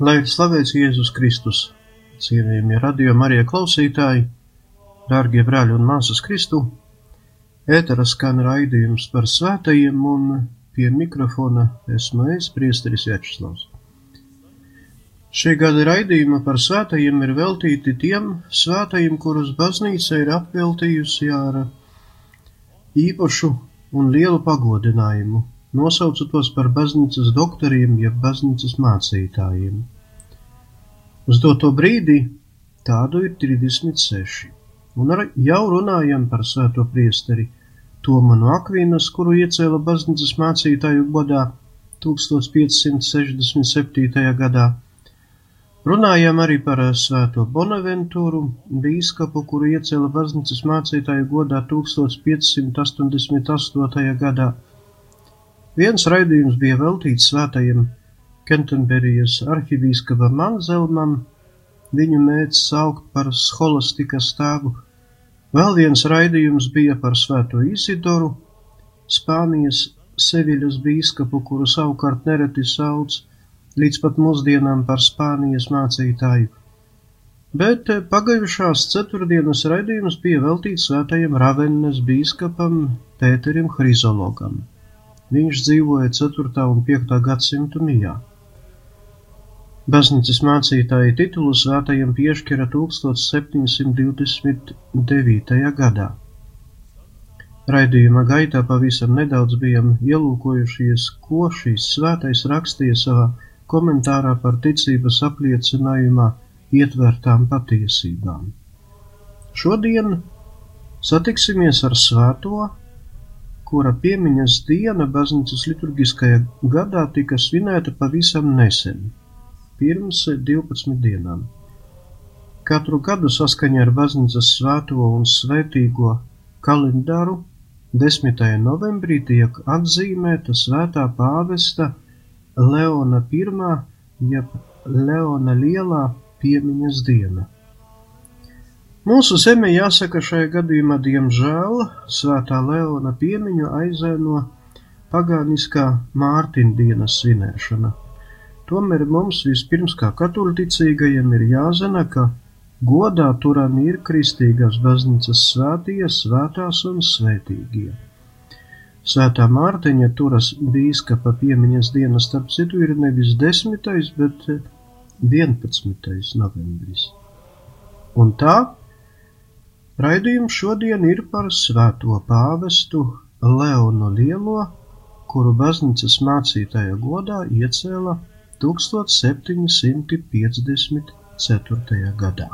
Lai ir slavēts Jēzus Kristus, cienījamie radio Marija klausītāji, dārgie brāļi un māsas Kristu, ētera skan raidījums par svētajiem un pie mikrofona esmu es, priesteris Večslavs. Šī gada raidījuma par svētajiem ir veltīti tiem svētajiem, kurus baznīca ir apveltījusi ar īpašu un lielu pagodinājumu nosauca tos par baznīcas doktoriem jeb baznīcas mācītājiem. Uz doto brīdi tādu ir 36, un ar, jau runājam par svēto priesteri Tomu no Akvīnas, kuru iecēla baznīcas mācītāju godā 1567. gadā. Runājam arī par svēto Bonaventūru, bīskapu, kuru iecēla baznīcas mācītāju godā 1588. gadā Viens raidījums bija veltīts svētajam Kentenberijas arhibīskapam Anzelmam, viņu mēdz saukt par scholastikas tēvu. Vēl viens raidījums bija par svēto Isidoru, Spānijas Seviļas bīskapu, kuru savukārt nereti sauc līdz pat mūsdienām par Spānijas mācītāju. Bet pagājušās ceturtdienas raidījums bija veltīts svētajam Ravennes bīskapam Pēterim Hrizologam. Viņš dzīvoja 4. un 5. gadsimtu Mijā. Baznīcas mācītāja titulu svētajam piešķira 1729. gadā. Raidījuma gaitā pavisam nedaudz bijām ielūkojušies, ko šīs svētais rakstīja savā komentārā par ticības apliecinājumā ietvertām patiesībām. Šodien satiksimies ar svēto kura piemiņas diena baznīcas liturgiskajā gadā tika svinēta pavisam nesen, pirms 12 dienām. Katru gadu saskaņā ar baznīcas svēto un svētīgo kalendāru 10. novembrī tiek atzīmēta svētā pāvesta Leona I, jeb Leona Lielā piemiņas diena. Mūsu zeme jāsaka šajā gadījumā diemžēl Svētā Leona piemiņu aizēno pagāniskā Mārtiņdienas svinēšana. Tomēr mums vispirms kā katoļticīgajiem ir jāzina, ka godā turami ir kristīgās baznīcas svētie, svētās un svētīgie. Svētā Mārtiņa turas bīskapa piemiņas diena starp citu ir nevis 10. bet 11. novembris. Un tā Raidījums šodien ir par svēto pāvestu Leonu Lielo, kuru baznīcas mācītāja godā iecēla 1754. gadā.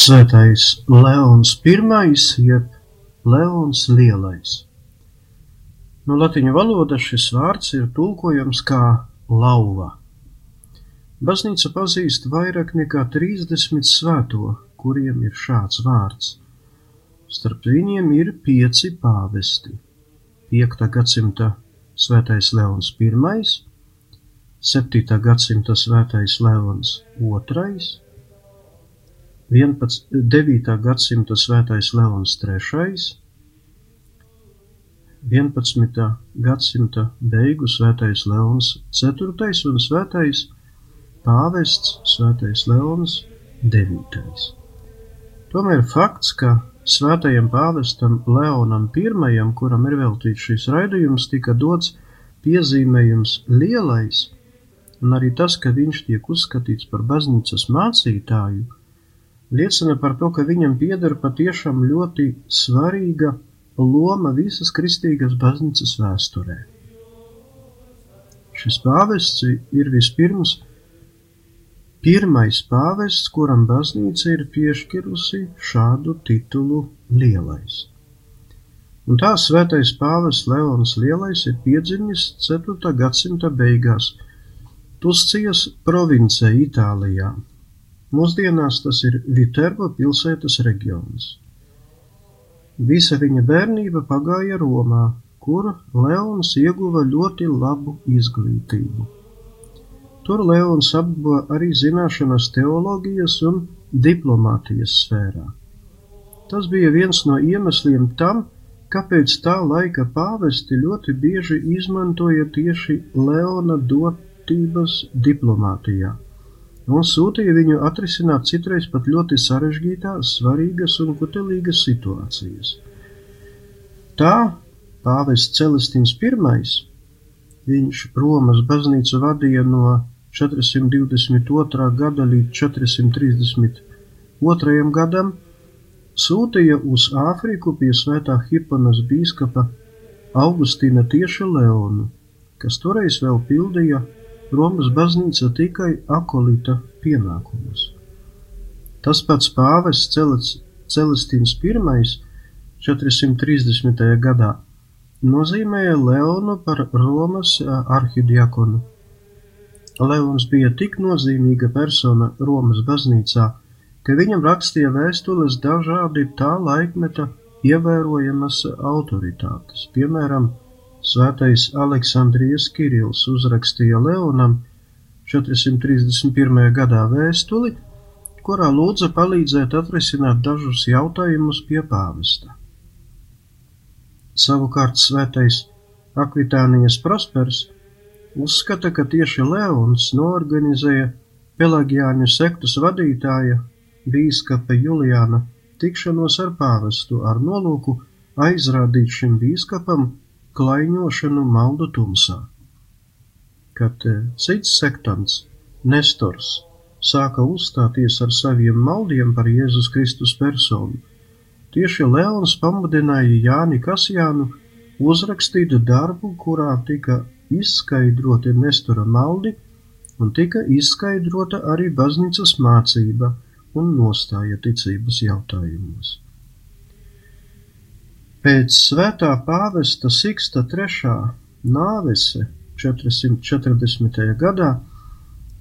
Svētais Leons I, jeb Leons Lielais. No latiņu valodas šis vārds ir tulkojams kā lauva. Baznīca pazīst vairāk nekā 30 svēto, kuriem ir šāds vārds. Starp viņiem ir pieci pāvesti. 5. gadsimta svētais Leons I, 7. gadsimta svētais Leons II, 9. gadsimta svētais Leons III, 11. gadsimta beigu svētais Leons IV un svētais pāvests svētais Leons IX. Tomēr fakts, ka svētajam pāvestam Leonam I, kuram ir veltīts šis raidījums, tika dots piezīmējums lielais, un arī tas, ka viņš tiek uzskatīts par baznīcas mācītāju, liecina par to, ka viņam pieder patiešām ļoti svarīga loma visas kristīgās baznīcas vēsturē. Šis pāvests ir vispirms pirmais pāvests, kuram baznīca ir piešķirusi šādu titulu lielais. Un tā svētais pāvests Leons Lielais ir piedzimis 4. gadsimta beigās Tuscijas provincē Itālijā, Mūsdienās tas ir Viterbo pilsētas reģions. Visa viņa bērnība pagāja Romā, kur Leons ieguva ļoti labu izglītību. Tur Leons apguva arī zināšanas teoloģijas un diplomātijas sfērā. Tas bija viens no iemesliem tam, kāpēc tā laika pāvesti ļoti bieži izmantoja tieši Leona dotības diplomātijā un sūtīja viņu atrisināt citreiz pat ļoti sarežģītās, svarīgas un kutelīgas situācijas. Tā pāvests Celestīns I, viņš Romas baznīcu vadīja no 422. gada līdz 432. gadam, sūtīja uz Āfriku pie svētā Hipanas bīskapa Augustīna tieši Leonu, kas toreiz vēl pildīja Romas baznīca tikai akolita pienākumus. Tas pats pāvests Celestīns I 430. gadā nozīmēja Leonu par Romas arhidiakonu. Leons bija tik nozīmīga persona Romas baznīcā, ka viņam rakstīja vēstules dažādi tā laikmeta ievērojamas autoritātes, piemēram, Svētais Aleksandrijas Kirils uzrakstīja Leonam 431. gadā vēstuli, kurā lūdza palīdzēt atrisināt dažus jautājumus pie pāvesta. Savukārt svētais Akvitānijas Prospers uzskata, ka tieši Leons noorganizēja Pelagiāņu sektas vadītāja bīskapa Juliāna tikšanos ar pāvestu ar nolūku aizrādīt šim bīskapam klaiņošanu maldu tumsā. Kad eh, cits sektants, Nestors, sāka uzstāties ar saviem maldiem par Jēzus Kristus personu, tieši Leons pamudināja Jāni Kasjānu uzrakstīt darbu, kurā tika izskaidroti Nestora maldi un tika izskaidrota arī baznīcas mācība un nostāja ticības jautājumos. Pēc svētā pāvesta Siksta III nāves 440. gadā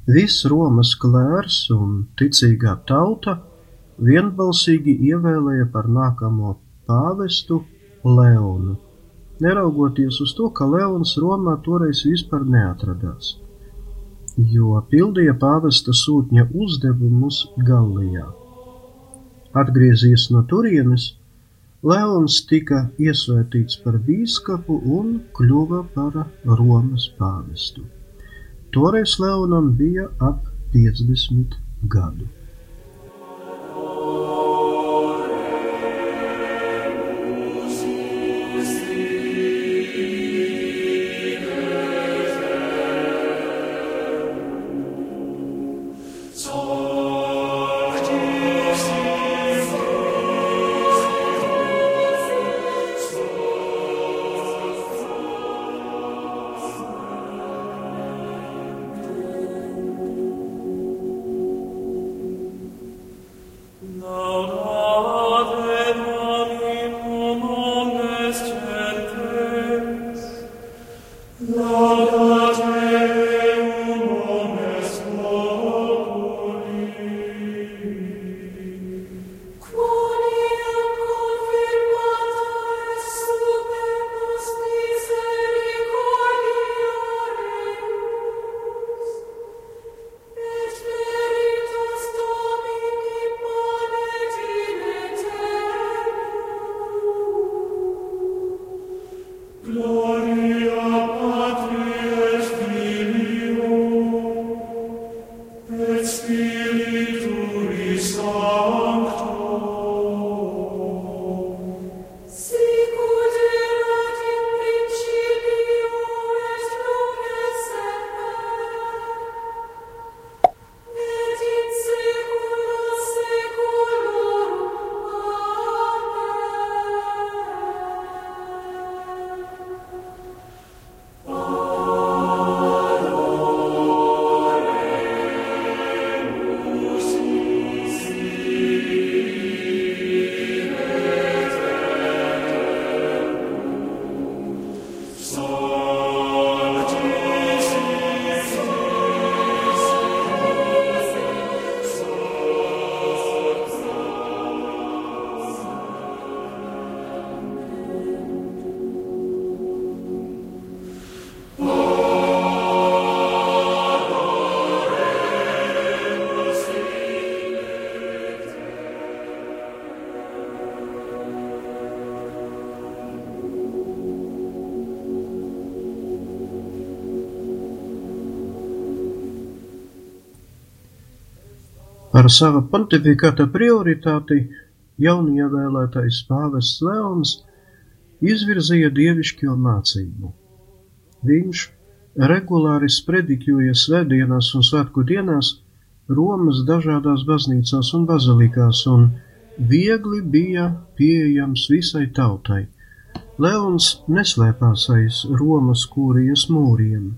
viss Romas klērs un ticīgā tauta vienbalsīgi ievēlēja par nākamo pāvestu Leonu, neraugoties uz to, ka Leons Romā toreiz vispār neatradās, jo pildīja pāvesta sūtņa uzdevumus Gallijā. Atgriezies no turienes, Leons tika iesvētīts par bīskapu un kļuva par Romas pāvestu. Toreiz Leonam bija ap 50 gadu. So Par sava pontifikāta prioritāti jaunievēlētais pāvests Leons izvirzīja dievišķo mācību. Viņš regulāri sprediķoja svētdienās un svētku dienās Romas dažādās baznīcās un bazilikās un viegli bija pieejams visai tautai. Leons neslēpās aiz Romas kūrijas mūriem.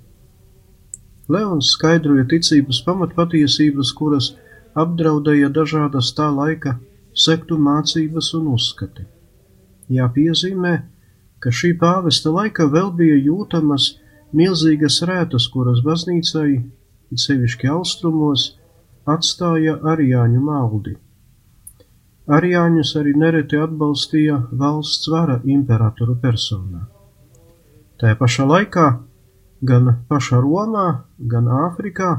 Leons skaidroja ticības pamatpatiesības, kuras apdraudēja dažādas tā laika sektu mācības un uzskati. Jāpiezīmē, ka šī pāvesta laika vēl bija jūtamas milzīgas rētas, kuras baznīcai, it sevišķi austrumos, atstāja arijāņu maldi. Arijāņus arī nereti atbalstīja valsts vara imperatoru personā. Tā pašā laikā gan pašā Romā, gan Āfrikā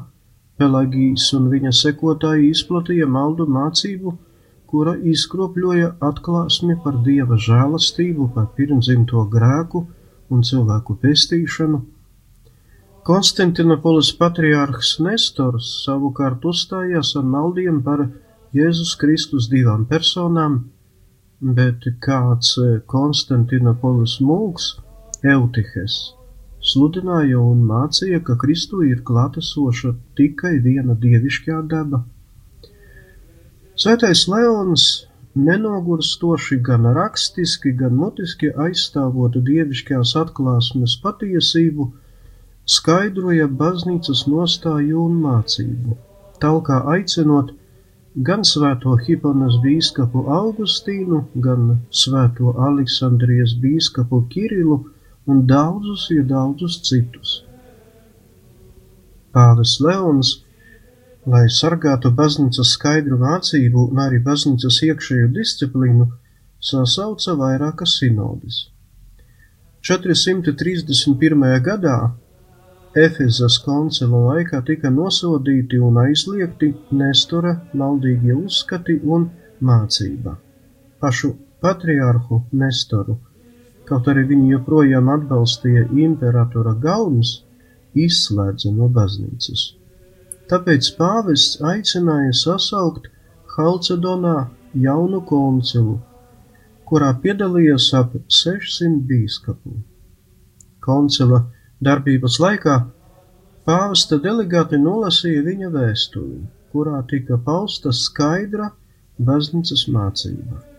Pelagijs un viņa sekotāji izplatīja maldu mācību, kura izkropļoja atklāsmi par dieva žēlastību, par pirmdzimto grēku un cilvēku pestīšanu. Konstantinopolis patriārhs Nestors savukārt uzstājās ar maldiem par Jēzus Kristus divām personām, bet kāds Konstantinopolis mūks, Eutihes, sludināja un mācīja, ka Kristū ir klātesoša tikai viena dievišķā daba. Svētais Leons nenogurstoši gan rakstiski, gan mutiski aizstāvot dievišķās atklāsmes patiesību, skaidroja baznīcas nostāju un mācību, talkā aicinot gan svēto Hiponas bīskapu Augustīnu, gan svēto Aleksandrijas bīskapu Kirilu un daudzus, ja daudzus citus. Pāvis Leons, lai sargātu baznīcas skaidru mācību un arī baznīcas iekšējo disciplīnu, sasauca vairākas sinodes. 431. gadā Efezas koncila laikā tika nosodīti un aizliegti Nestora maldīgie uzskati un mācība. Pašu patriārhu Nestoru kaut arī viņi joprojām atbalstīja imperatora galmas, izslēdza no baznīcas. Tāpēc pāvests aicināja sasaukt Halcedonā jaunu koncilu, kurā piedalījās ap 600 bīskapu. Koncila darbības laikā pāvesta delegāti nolasīja viņa vēstuli, kurā tika pausta skaidra baznīcas mācība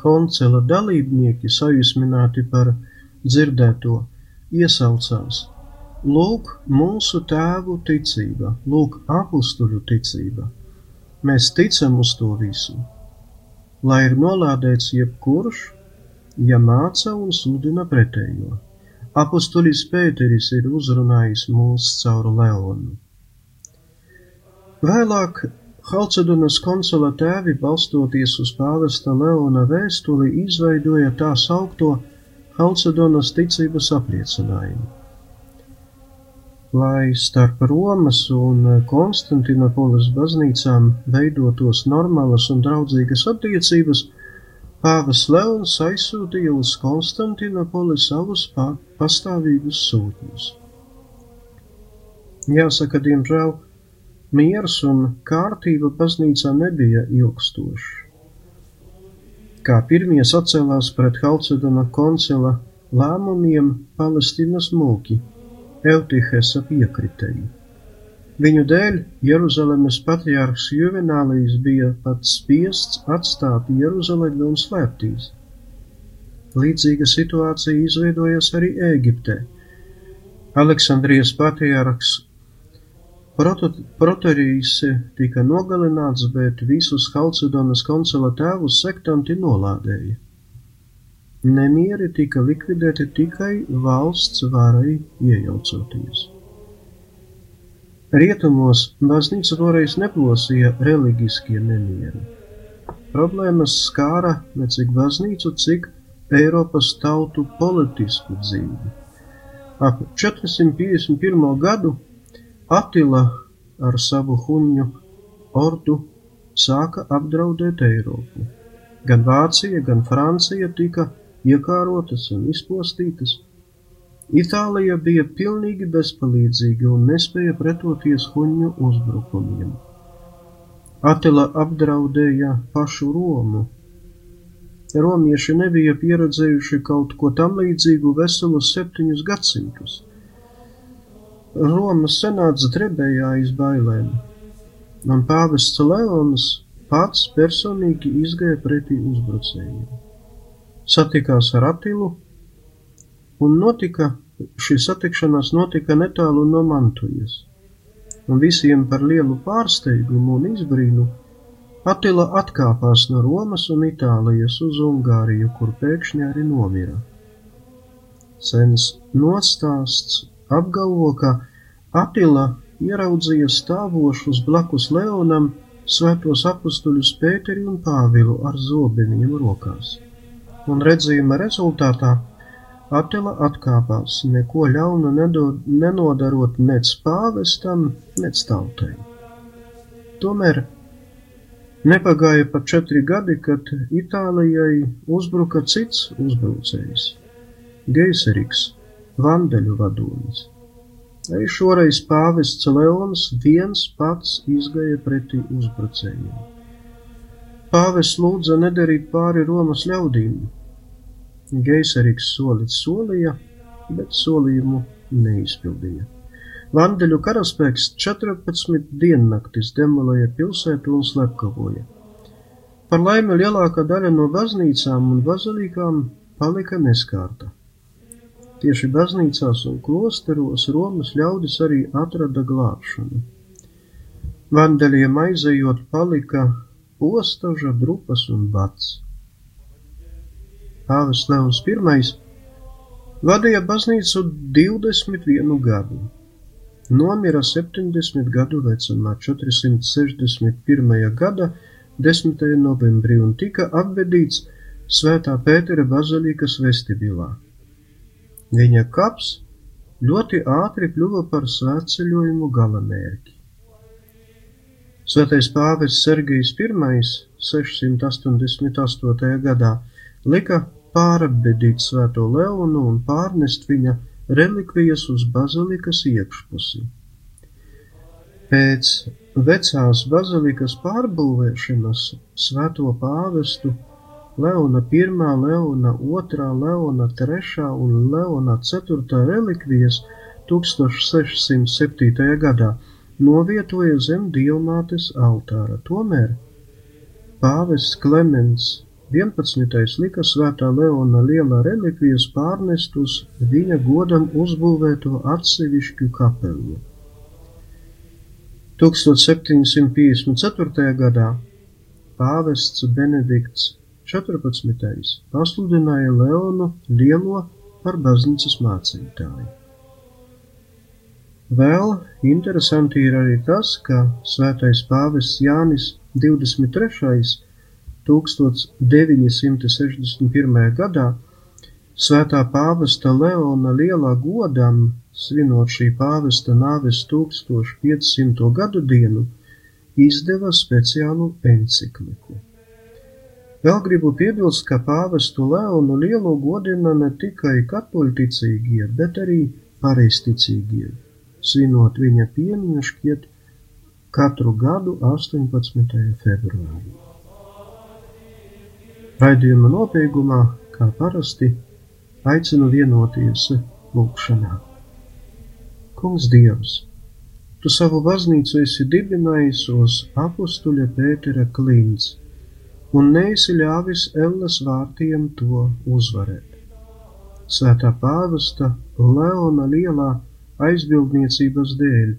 koncila dalībnieki sajūsmināti par dzirdēto, iesaucās: Lūk, mūsu tēvu ticība, lūk, apstuļu ticība. Mēs ticam uz to visu. Lai ir nolādēts jebkurš, ja māca un sludina pretējo. Apostolis Pēteris ir uzrunājis mūs caur Leonu. Vēlāk Halcedonas koncila tēvi, balstoties uz pāvesta Leona vēstuli, izveidoja tā saukto Halcedonas ticības apliecinājumu. Lai starp Romas un Konstantinopolis baznīcām veidotos normālas un draudzīgas attiecības, pāvis Leons aizsūtīja uz Konstantinopoli savus pastāvīgus sūtņus. Jāsaka, diemžēl, Miers un kārtība baznīcā nebija ilgstoši. Kā pirmie sacēlās pret Halcedona koncila lēmumiem Palestīnas mūki, Eutihesa piekritēji. Viņu dēļ Jeruzalemes patriārhs Juvenālijs bija pat spiests atstāt Jeruzalemi un slēptīs. Līdzīga situācija izveidojas arī Ēģiptē. Aleksandrijas patriārhs Protorīs tika nogalināts, bet visus Halcedonas koncila tēvus sektanti nolādēja. Nemieri tika likvidēti tikai valsts varai iejaucoties. Rietumos baznīca toreiz neplosīja reliģiskie nemieri. Problēmas skāra ne cik baznīcu, cik Eiropas tautu politisku dzīvi. Ap 451. gadu Atila ar savu huņu ordu sāka apdraudēt Eiropu. Gan Vācija, gan Francija tika iekārotas un izpostītas. Itālija bija pilnīgi bezpalīdzīga un nespēja pretoties huņu uzbrukumiem. Atila apdraudēja pašu Romu. Romieši nebija pieredzējuši kaut ko tam līdzīgu veselus septiņus gadsimtus. Romas senāts drebēja aiz bailēm, un pāvests Leons pats personīgi izgāja pretī uzbrucējiem. Satikās ar Atilu, un notika, šī satikšanās notika netālu no Mantujas, un visiem par lielu pārsteigumu un izbrīnu Atila atkāpās no Romas un Itālijas uz Ungāriju, kur pēkšņi arī nomira. Sens nostāsts apgalvo, ka Atila ieraudzīja stāvošus blakus Leonam svētos apustuļus Pēteri un Pāvilu ar zobeniem rokās, un redzījuma rezultātā Atila atkāpās, neko ļaunu nenodarot nec pāvestam, nec tautai. Tomēr nepagāja pat četri gadi, kad Itālijai uzbruka cits uzbrucējs - Geiseriks, vandeļu vadonis. Arī šoreiz pāvests Leons viens pats izgāja pretī uzbrucējiem. Pāvests lūdza nedarīt pāri Romas ļaudīm. Geiseriks solīt solīja, bet solījumu neizpildīja. Vandeļu karaspēks 14 diennaktis demolēja pilsētu un slepkavoja. Par laimi lielākā daļa no baznīcām un bazilikām palika neskārta. Tieši baznīcās un klosteros Romas ļaudis arī atrada glābšanu. Vandeļiem aizejot palika postaža, drupas un bats. Pāvis Leons I vadīja baznīcu 21 gadu. Nomira 70 gadu vecumā 461. gada 10. novembrī un tika apvedīts Svētā Pētera bazilikas vestibilā. Viņa kaps ļoti ātri kļuva par svētceļojumu galamērķi. Svētais pāvests Sergijs I 688. gadā lika pārabedīt svēto Leonu un pārnest viņa relikvijas uz bazilikas iekšpusi. Pēc vecās bazilikas pārbūvēšanas svēto pāvestu Leona I, Leona II, Leona III un Leona IV relikvijas 1607. gadā novietoja zem dievmātes altāra. Tomēr pāvests Klemens 11. lika svētā Leona lielā relikvijas pārnest uz viņa godam uzbūvēto atsevišķu kapelu. 1754. gadā pāvests Benedikts 14. pasludināja Leonu Lielo par baznīcas mācītāju. Vēl interesanti ir arī tas, ka svētais pāvests Jānis 23. 1961. gadā svētā pāvesta Leona lielā godam, svinot šī pāvesta nāves 1500. gadu dienu, izdeva speciālu encikliku. Vēl gribu piebilst, ka pāvestu Leonu Lielo godina ne tikai katoļticīgie, bet arī pareizticīgie. Svinot viņa piemiņu šķiet, katru gadu 18. februārī. Raidījuma nobeigumā, kā parasti, aicinu vienoties lūgšanā. Kungs Dievs, Tu savu baznīcu esi dibinājis uz apustuļa Pētera klints un neesi ļāvis Elles vārtiem to uzvarēt. Svētā pāvesta Leona lielā aizbildniecības dēļ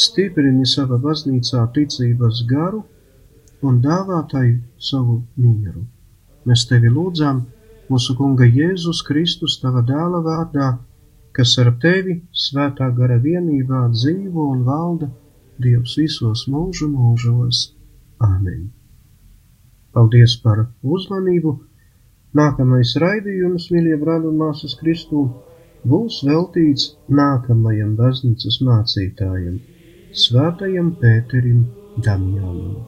stiprini sava baznīcā ticības garu un dāvā tai savu mieru. Mēs tevi lūdzām mūsu kunga Jēzus Kristus tava dēla vārdā kas ar tevi svētā gara vienībā dzīvo un valda Dievs visos mūžu mūžos. Āmen. Paldies par uzmanību! Nākamais raidījums, mīļie brāļi un māsas Kristū, būs veltīts nākamajam baznīcas mācītājam, Svētajam Pēterim Damjānam.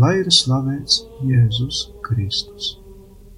Lai ir slavēts Jēzus Kristus!